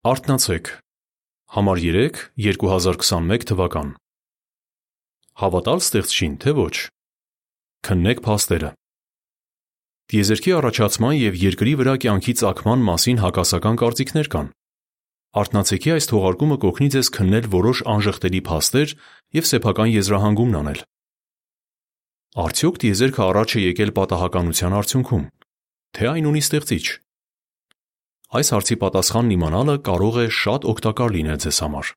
Արթնացեք։ Համար 3, 2021 թվական։ Հավատալ ստեղծչին, թե ոչ։ Քննեք փաստերը։ Տիեզերքի առաջացման եւ երկրի վրա կյանքի ծագման մասին հակասական կարծիքներ կան։ Արթնացեքի այս թողարկումը կօգնի ձեզ քննել որոշ անժխտելի փաստեր եւ սեփական եզրահանգումն անել։ Արդյոք տիեզերքը առաջ է եկել պատահականության արդյունքում, թե այն ունի ստեղծիչ։ Այս հարցի պատասխանն իմանալը կարող է շատ օգտակար լինել ձեզ համար։